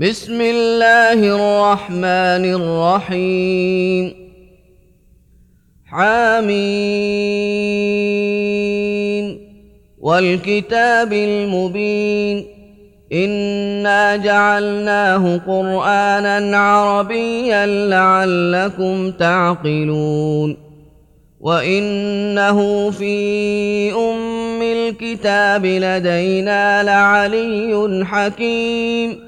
بسم الله الرحمن الرحيم. حميم والكتاب المبين. إنا جعلناه قرآنا عربيا لعلكم تعقلون. وإنه في أم الكتاب لدينا لعلي حكيم.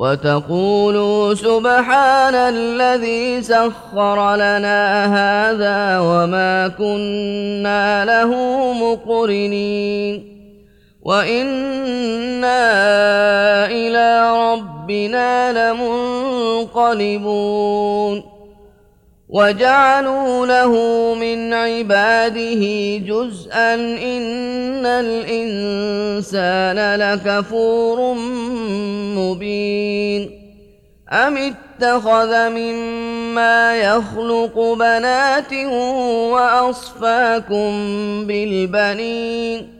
وتقولوا سبحان الذي سخر لنا هذا وما كنا له مقرنين. وإنا إلى ربنا لمنقلبون. وجعلوا له من عباده جزءا إن الإنسان لكفور مبين أم اتخذ مما يخلق بنات وأصفاكم بالبنين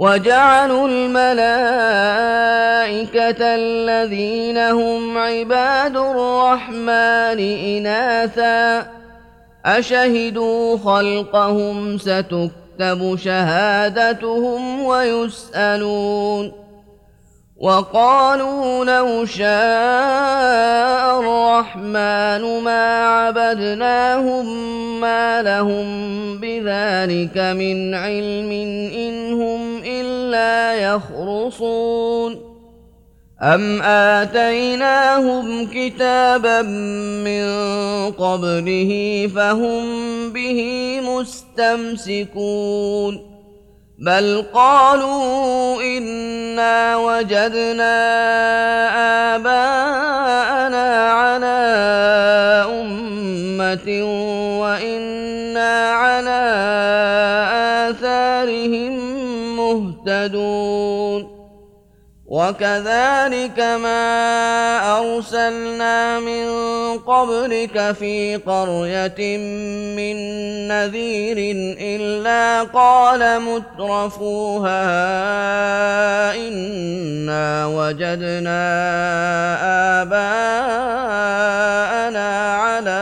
وجعلوا الملائكة الذين هم عباد الرحمن إناثا أشهدوا خلقهم ستكتب شهادتهم ويسألون وقالوا لو شاء الرحمن ما عبدناهم ما لهم بذلك من علم إن هم إلا يخرصون. أم آتيناهم كتابا من قبله فهم به مستمسكون. بل قالوا إنا وجدنا آباءنا على أمة وإنا مهتدون وكذلك ما أرسلنا من قبلك في قرية من نذير إلا قال مترفوها إنا وجدنا آباءنا على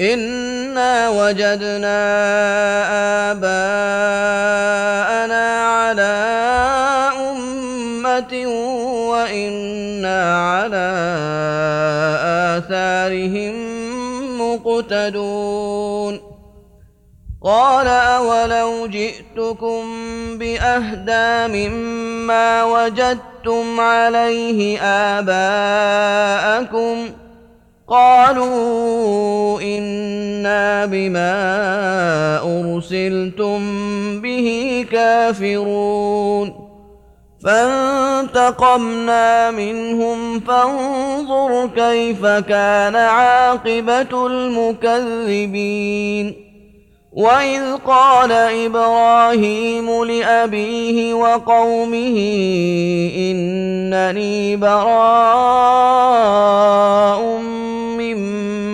إنا وجدنا آباءنا على أمة وإنا على آثارهم مقتدون قال أولو جئتكم بأهدى مما وجدتم عليه آباءكم قالوا إنا بما أرسلتم به كافرون فانتقمنا منهم فانظر كيف كان عاقبة المكذبين وإذ قال إبراهيم لأبيه وقومه إنني براء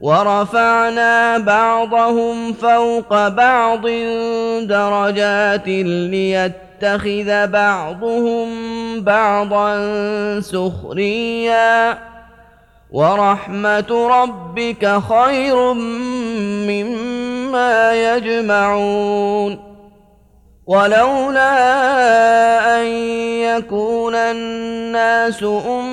ورفعنا بعضهم فوق بعض درجات ليتخذ بعضهم بعضا سخريا. ورحمة ربك خير مما يجمعون. ولولا أن يكون الناس أمة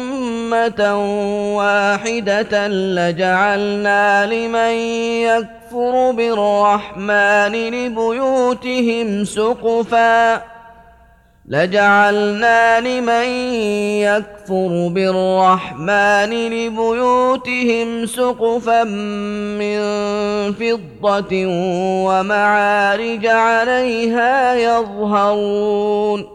واحدة لجعلنا لمن يكفر بالرحمن لبيوتهم سقفا. لجعلنا لمن يكفر بالرحمن لبيوتهم سقفا من فضة ومعارج عليها يظهرون.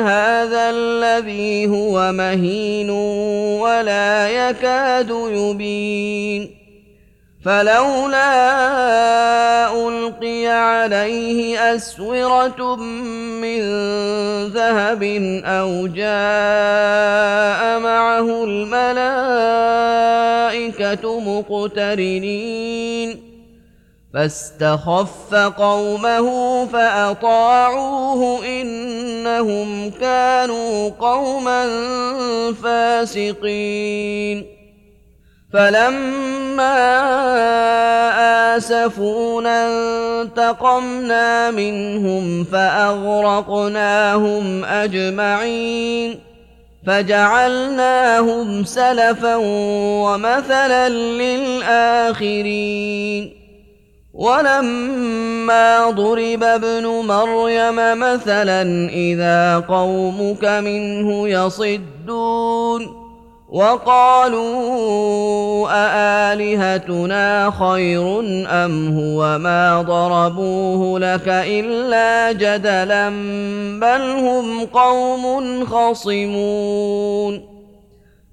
هذا الذي هو مهين ولا يكاد يبين. فلولا ألقي عليه أسورة من ذهب أو جاء معه الملائكة مقترنين. فاستخف قومه فأطاعوه إنهم كانوا قوما فاسقين. فلما آسفونا انتقمنا منهم فأغرقناهم أجمعين. فجعلناهم سلفا ومثلا للآخرين. ولما ضرب ابن مريم مثلا إذا قومك منه يصدون وقالوا أآلهتنا خير أم هو ما ضربوه لك إلا جدلا بل هم قوم خصمون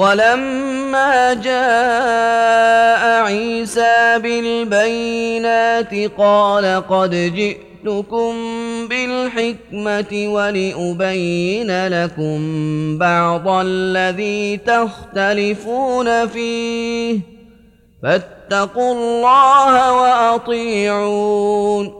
ولما جاء عيسى بالبينات قال قد جئتكم بالحكمة ولأبين لكم بعض الذي تختلفون فيه. فاتقوا الله وأطيعون.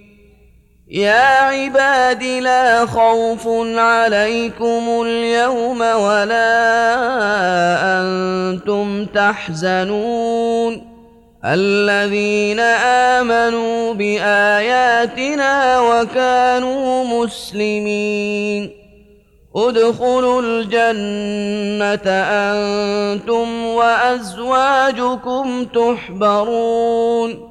يا عباد لا خوف عليكم اليوم ولا أنتم تحزنون. الذين آمنوا بآياتنا وكانوا مسلمين. ادخلوا الجنة أنتم وأزواجكم تحبرون.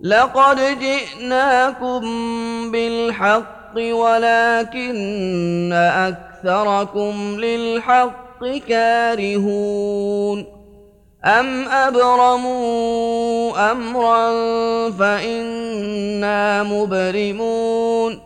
لقد جئناكم بالحق ولكن أكثركم للحق كارهون. أم أبرموا أمرا فإنا مبرمون.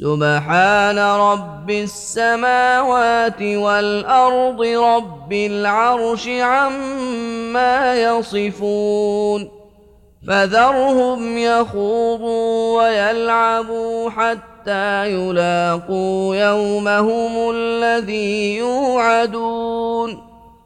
سبحان رب السماوات والأرض رب العرش عما يصفون فذرهم يخوضوا ويلعبوا حتى يلاقوا يومهم الذي يوعدون